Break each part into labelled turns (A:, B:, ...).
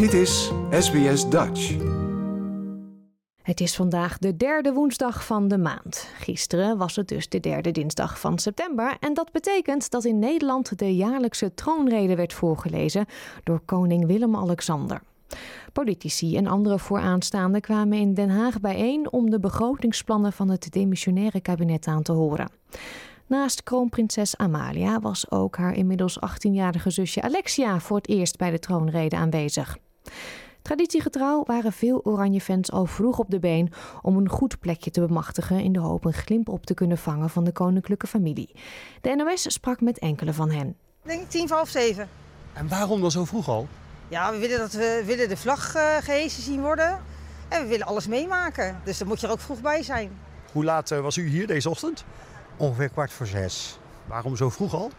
A: Dit is SBS Dutch.
B: Het is vandaag de derde woensdag van de maand. Gisteren was het dus de derde dinsdag van september. En dat betekent dat in Nederland de jaarlijkse troonrede werd voorgelezen door koning Willem-Alexander. Politici en andere vooraanstaanden kwamen in Den Haag bijeen om de begrotingsplannen van het demissionaire kabinet aan te horen. Naast kroonprinses Amalia was ook haar inmiddels 18-jarige zusje Alexia voor het eerst bij de troonrede aanwezig. Traditiegetrouw waren veel Oranje-fans al vroeg op de been om een goed plekje te bemachtigen in de hoop een glimp op te kunnen vangen van de koninklijke familie. De NOS sprak met enkele van hen.
C: Ik denk tien voor half zeven.
D: En waarom dan zo vroeg al?
C: Ja, we willen, dat we willen de vlag uh, gehesen zien worden. En we willen alles meemaken. Dus dan moet je er ook vroeg bij zijn.
D: Hoe laat uh, was u hier deze ochtend?
E: Ongeveer kwart voor zes.
D: Waarom zo vroeg al?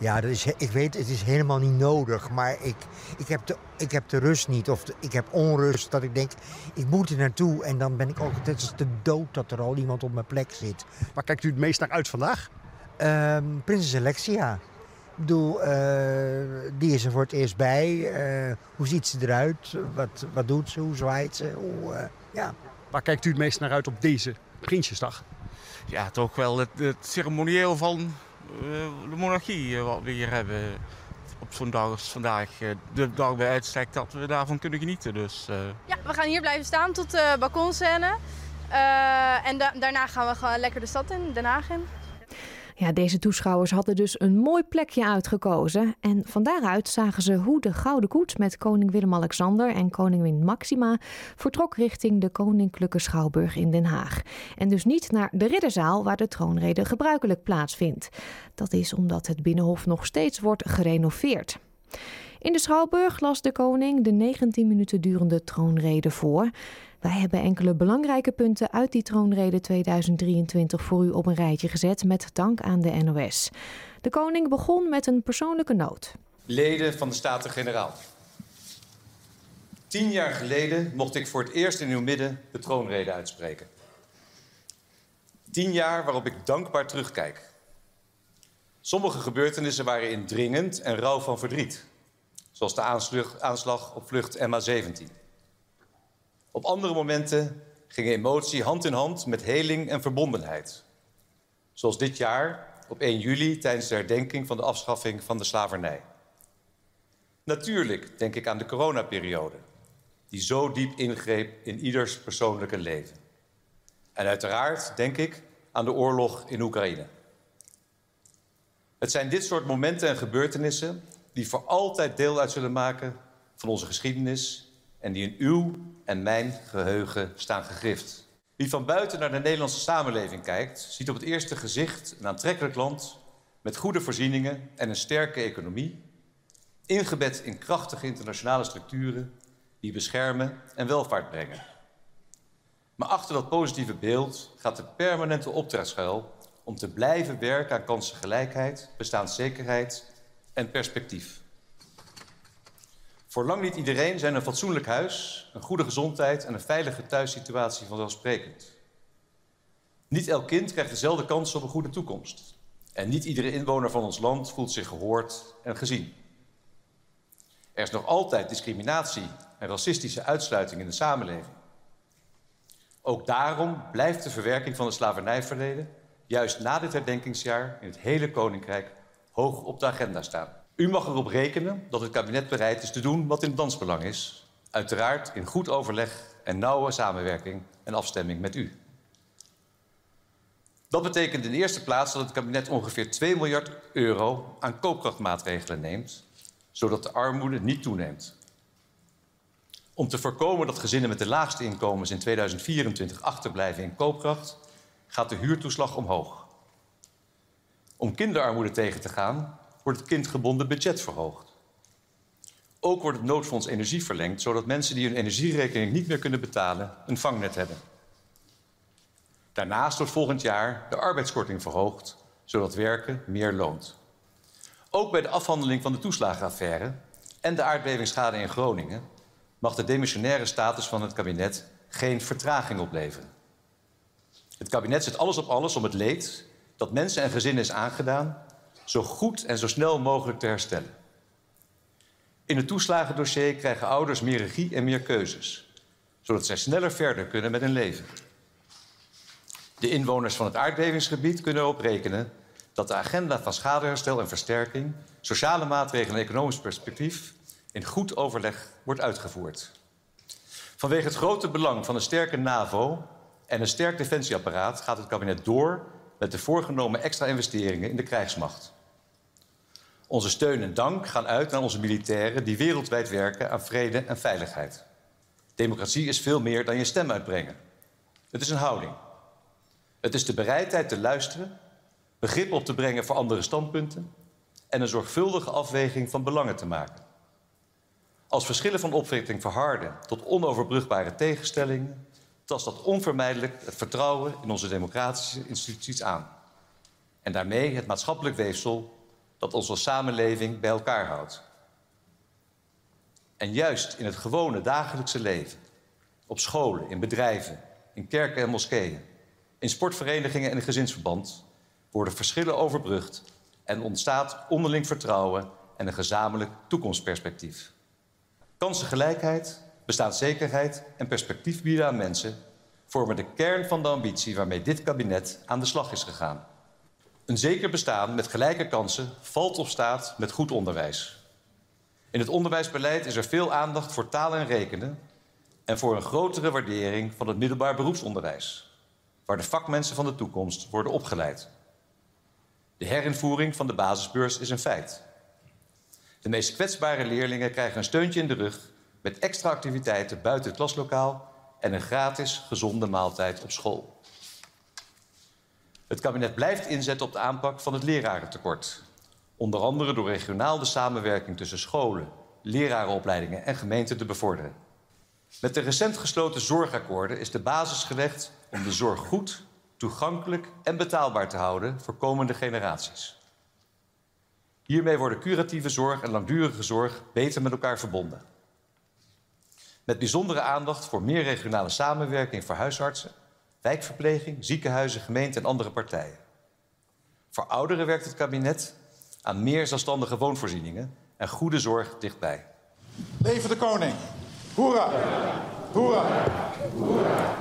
E: Ja, dat is, ik weet, het is helemaal niet nodig. Maar ik, ik, heb, de, ik heb de rust niet. Of de, ik heb onrust dat ik denk, ik moet er naartoe. En dan ben ik ook, het is de dood dat er al iemand op mijn plek zit.
D: Waar kijkt u het meest naar uit vandaag?
E: Um, Prinses Alexia. Ik bedoel, uh, die is er voor het eerst bij. Uh, hoe ziet ze eruit? Wat, wat doet ze? Hoe zwaait ze? Hoe, uh, ja.
D: Waar kijkt u het meest naar uit op deze Prinsjesdag?
F: Ja, toch wel het, het ceremonieel van de monarchie wat we hier hebben. Op zo'n dag als vandaag, de dag bij uitstek, dat we daarvan kunnen genieten. Dus,
G: Ja, we gaan hier blijven staan tot de balkonscène. en da daarna gaan we gewoon lekker de stad in, Den Haag in.
B: Ja, deze toeschouwers hadden dus een mooi plekje uitgekozen. En van daaruit zagen ze hoe de Gouden Koets met koning Willem-Alexander en koningin Maxima vertrok richting de Koninklijke Schouwburg in Den Haag. En dus niet naar de Ridderzaal waar de troonrede gebruikelijk plaatsvindt. Dat is omdat het Binnenhof nog steeds wordt gerenoveerd. In de Schouwburg las de koning de 19 minuten durende troonrede voor. Wij hebben enkele belangrijke punten uit die troonrede 2023 voor u op een rijtje gezet met dank aan de NOS. De koning begon met een persoonlijke noot.
H: Leden van de Staten-Generaal. Tien jaar geleden mocht ik voor het eerst in uw midden de troonrede uitspreken. Tien jaar waarop ik dankbaar terugkijk. Sommige gebeurtenissen waren indringend en rauw van verdriet. Zoals de aanslag op vlucht MH17. Op andere momenten ging emotie hand in hand met heling en verbondenheid. Zoals dit jaar op 1 juli tijdens de herdenking van de afschaffing van de slavernij. Natuurlijk denk ik aan de coronaperiode, die zo diep ingreep in ieders persoonlijke leven. En uiteraard denk ik aan de oorlog in Oekraïne. Het zijn dit soort momenten en gebeurtenissen die voor altijd deel uit zullen maken van onze geschiedenis en die in uw en mijn geheugen staan gegrift. Wie van buiten naar de Nederlandse samenleving kijkt, ziet op het eerste gezicht een aantrekkelijk land met goede voorzieningen en een sterke economie, ingebed in krachtige internationale structuren die beschermen en welvaart brengen. Maar achter dat positieve beeld gaat de permanente opdracht schuil om te blijven werken aan kansengelijkheid, bestaanszekerheid perspectief. Voor lang niet iedereen zijn een fatsoenlijk huis, een goede gezondheid en een veilige thuissituatie vanzelfsprekend. Niet elk kind krijgt dezelfde kans op een goede toekomst. En niet iedere inwoner van ons land voelt zich gehoord en gezien. Er is nog altijd discriminatie en racistische uitsluiting in de samenleving. Ook daarom blijft de verwerking van het slavernijverleden, juist na dit herdenkingsjaar in het hele Koninkrijk, hoog op de agenda staan. U mag erop rekenen dat het kabinet bereid is te doen wat in het dansbelang is. Uiteraard in goed overleg en nauwe samenwerking en afstemming met u. Dat betekent in de eerste plaats dat het kabinet ongeveer 2 miljard euro aan koopkrachtmaatregelen neemt, zodat de armoede niet toeneemt. Om te voorkomen dat gezinnen met de laagste inkomens in 2024 achterblijven in koopkracht, gaat de huurtoeslag omhoog. Om kinderarmoede tegen te gaan, wordt het kindgebonden budget verhoogd. Ook wordt het noodfonds energie verlengd, zodat mensen die hun energierekening niet meer kunnen betalen een vangnet hebben. Daarnaast wordt volgend jaar de arbeidskorting verhoogd, zodat werken meer loont. Ook bij de afhandeling van de toeslagenaffaire en de aardbevingsschade in Groningen mag de demissionaire status van het kabinet geen vertraging opleveren. Het kabinet zet alles op alles om het leed dat mensen en gezinnen is aangedaan zo goed en zo snel mogelijk te herstellen. In het toeslagendossier krijgen ouders meer regie en meer keuzes, zodat zij sneller verder kunnen met hun leven. De inwoners van het aardbevingsgebied kunnen erop rekenen dat de agenda van schadeherstel en versterking, sociale maatregelen en economisch perspectief in goed overleg wordt uitgevoerd. Vanwege het grote belang van een sterke NAVO en een sterk defensieapparaat gaat het kabinet door met de voorgenomen extra investeringen in de krijgsmacht. Onze steun en dank gaan uit naar onze militairen die wereldwijd werken aan vrede en veiligheid. Democratie is veel meer dan je stem uitbrengen. Het is een houding. Het is de bereidheid te luisteren, begrip op te brengen voor andere standpunten en een zorgvuldige afweging van belangen te maken. Als verschillen van opvatting verharden tot onoverbrugbare tegenstellingen, tast dat onvermijdelijk het vertrouwen in onze democratische instituties aan. En daarmee het maatschappelijk weefsel dat onze samenleving bij elkaar houdt. En juist in het gewone dagelijkse leven, op scholen, in bedrijven, in kerken en moskeeën, in sportverenigingen en in gezinsverband, worden verschillen overbrugd en ontstaat onderling vertrouwen en een gezamenlijk toekomstperspectief. Kansengelijkheid, bestaanszekerheid en perspectief bieden aan mensen vormen de kern van de ambitie waarmee dit kabinet aan de slag is gegaan. Een zeker bestaan met gelijke kansen valt of staat met goed onderwijs. In het onderwijsbeleid is er veel aandacht voor taal en rekenen en voor een grotere waardering van het middelbaar beroepsonderwijs, waar de vakmensen van de toekomst worden opgeleid. De herinvoering van de basisbeurs is een feit. De meest kwetsbare leerlingen krijgen een steuntje in de rug met extra activiteiten buiten het klaslokaal en een gratis gezonde maaltijd op school. Het kabinet blijft inzetten op de aanpak van het lerarentekort. Onder andere door regionaal de samenwerking tussen scholen, lerarenopleidingen en gemeenten te bevorderen. Met de recent gesloten zorgakkoorden is de basis gelegd om de zorg goed, toegankelijk en betaalbaar te houden voor komende generaties. Hiermee worden curatieve zorg en langdurige zorg beter met elkaar verbonden. Met bijzondere aandacht voor meer regionale samenwerking voor huisartsen, wijkverpleging, ziekenhuizen, gemeenten en andere partijen. Voor ouderen werkt het kabinet aan meer zelfstandige woonvoorzieningen en goede zorg dichtbij.
I: Leven de koning! Hoera! Hoera!
B: Hoera!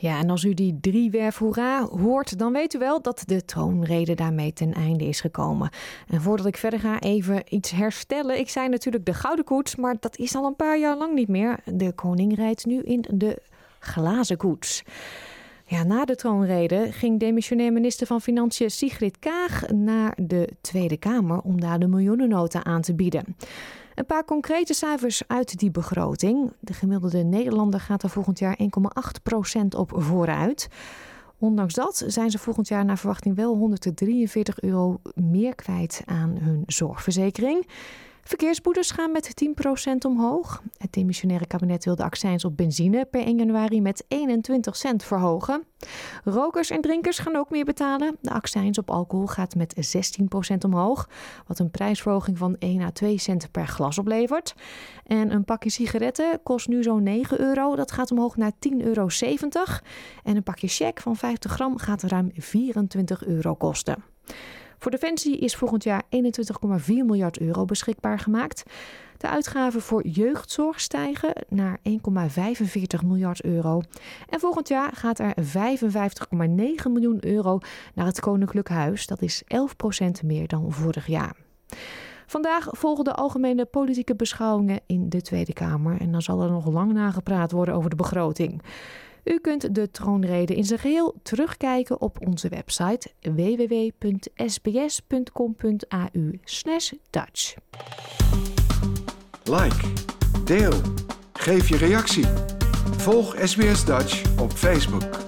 B: Ja, en als u die driewerf hoera hoort, dan weet u wel dat de troonrede daarmee ten einde is gekomen. En voordat ik verder ga, even iets herstellen. Ik zei natuurlijk de gouden koets, maar dat is al een paar jaar lang niet meer. De koning rijdt nu in de glazen koets. Ja, na de troonrede ging demissionair minister van Financiën Sigrid Kaag naar de Tweede Kamer om daar de miljoenennota aan te bieden. Een paar concrete cijfers uit die begroting. De gemiddelde Nederlander gaat er volgend jaar 1,8% op vooruit. Ondanks dat zijn ze volgend jaar naar verwachting wel 143 euro meer kwijt aan hun zorgverzekering. Verkeersboetes gaan met 10% omhoog. Het demissionaire kabinet wil de accijns op benzine per 1 januari met 21 cent verhogen. Rokers en drinkers gaan ook meer betalen. De accijns op alcohol gaat met 16% omhoog, wat een prijsverhoging van 1 à 2 cent per glas oplevert. En een pakje sigaretten kost nu zo'n 9 euro. Dat gaat omhoog naar 10,70 euro. En een pakje check van 50 gram gaat ruim 24 euro kosten. Voor Defensie is volgend jaar 21,4 miljard euro beschikbaar gemaakt. De uitgaven voor jeugdzorg stijgen naar 1,45 miljard euro. En volgend jaar gaat er 55,9 miljoen euro naar het Koninklijk Huis. Dat is 11% meer dan vorig jaar. Vandaag volgen de algemene politieke beschouwingen in de Tweede Kamer. En dan zal er nog lang nagepraat worden over de begroting. U kunt de troonrede in zijn geheel terugkijken op onze website www.sbs.com.au Dutch.
A: Like, deel, geef je reactie. Volg SBS Dutch op Facebook.